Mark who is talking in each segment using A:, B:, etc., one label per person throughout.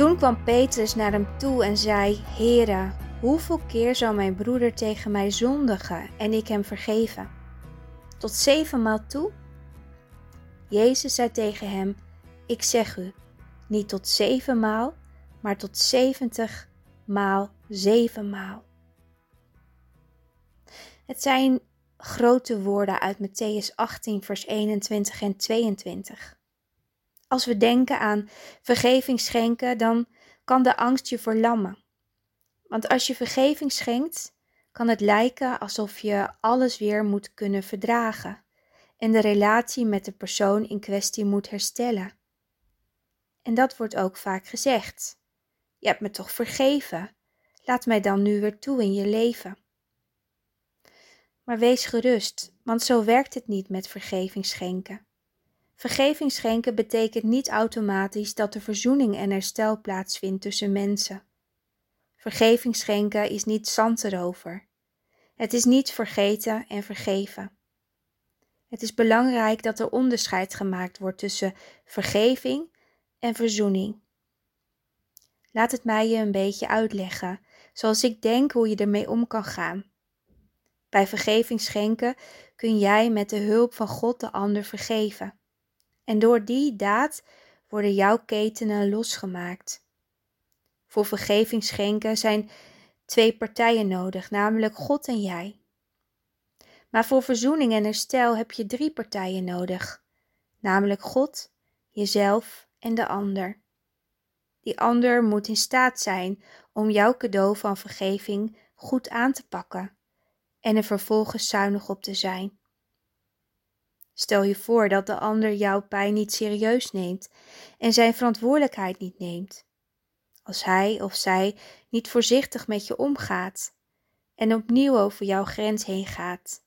A: Toen kwam Petrus naar hem toe en zei: Heere, hoeveel keer zal mijn broeder tegen mij zondigen en ik hem vergeven? Tot zevenmaal toe? Jezus zei tegen hem: Ik zeg u, niet tot zevenmaal, maar tot zeventig maal zevenmaal. Het zijn grote woorden uit Matthäus 18, vers 21 en 22. Als we denken aan vergeving schenken, dan kan de angst je verlammen. Want als je vergeving schenkt, kan het lijken alsof je alles weer moet kunnen verdragen en de relatie met de persoon in kwestie moet herstellen. En dat wordt ook vaak gezegd. Je hebt me toch vergeven? Laat mij dan nu weer toe in je leven. Maar wees gerust, want zo werkt het niet met vergeving schenken. Vergeving schenken betekent niet automatisch dat er verzoening en herstel plaatsvindt tussen mensen. Vergeving schenken is niet zand erover. Het is niet vergeten en vergeven. Het is belangrijk dat er onderscheid gemaakt wordt tussen vergeving en verzoening. Laat het mij je een beetje uitleggen, zoals ik denk hoe je ermee om kan gaan. Bij vergeving schenken kun jij met de hulp van God de ander vergeven. En door die daad worden jouw ketenen losgemaakt. Voor vergeving schenken zijn twee partijen nodig, namelijk God en jij. Maar voor verzoening en herstel heb je drie partijen nodig, namelijk God, jezelf en de ander. Die ander moet in staat zijn om jouw cadeau van vergeving goed aan te pakken en er vervolgens zuinig op te zijn. Stel je voor dat de ander jouw pijn niet serieus neemt en zijn verantwoordelijkheid niet neemt. Als hij of zij niet voorzichtig met je omgaat en opnieuw over jouw grens heen gaat,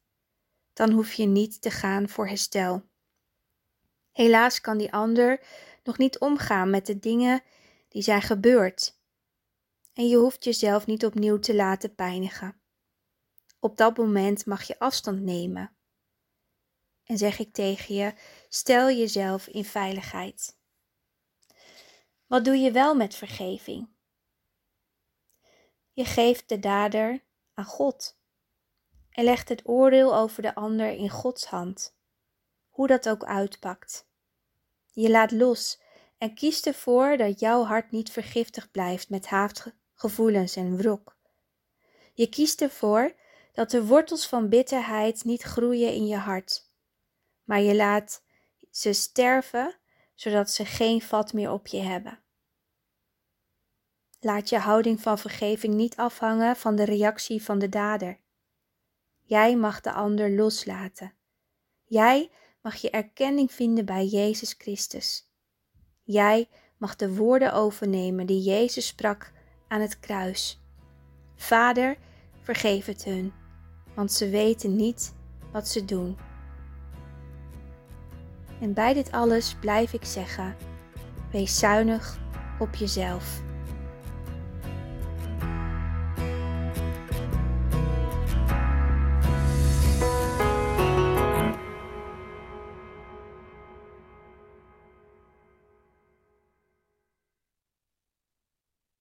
A: dan hoef je niet te gaan voor herstel. Helaas kan die ander nog niet omgaan met de dingen die zijn gebeurd. En je hoeft jezelf niet opnieuw te laten pijnigen. Op dat moment mag je afstand nemen. En zeg ik tegen je: stel jezelf in veiligheid. Wat doe je wel met vergeving? Je geeft de dader aan God en legt het oordeel over de ander in Gods hand, hoe dat ook uitpakt. Je laat los en kiest ervoor dat jouw hart niet vergiftigd blijft met haatgevoelens en wrok. Je kiest ervoor dat de wortels van bitterheid niet groeien in je hart, maar je laat ze sterven zodat ze geen vat meer op je hebben. Laat je houding van vergeving niet afhangen van de reactie van de dader. Jij mag de ander loslaten. Jij mag je erkenning vinden bij Jezus Christus. Jij mag de woorden overnemen die Jezus sprak aan het kruis. Vader, vergeef het hun, want ze weten niet wat ze doen. En bij dit alles blijf ik zeggen: wees zuinig op jezelf.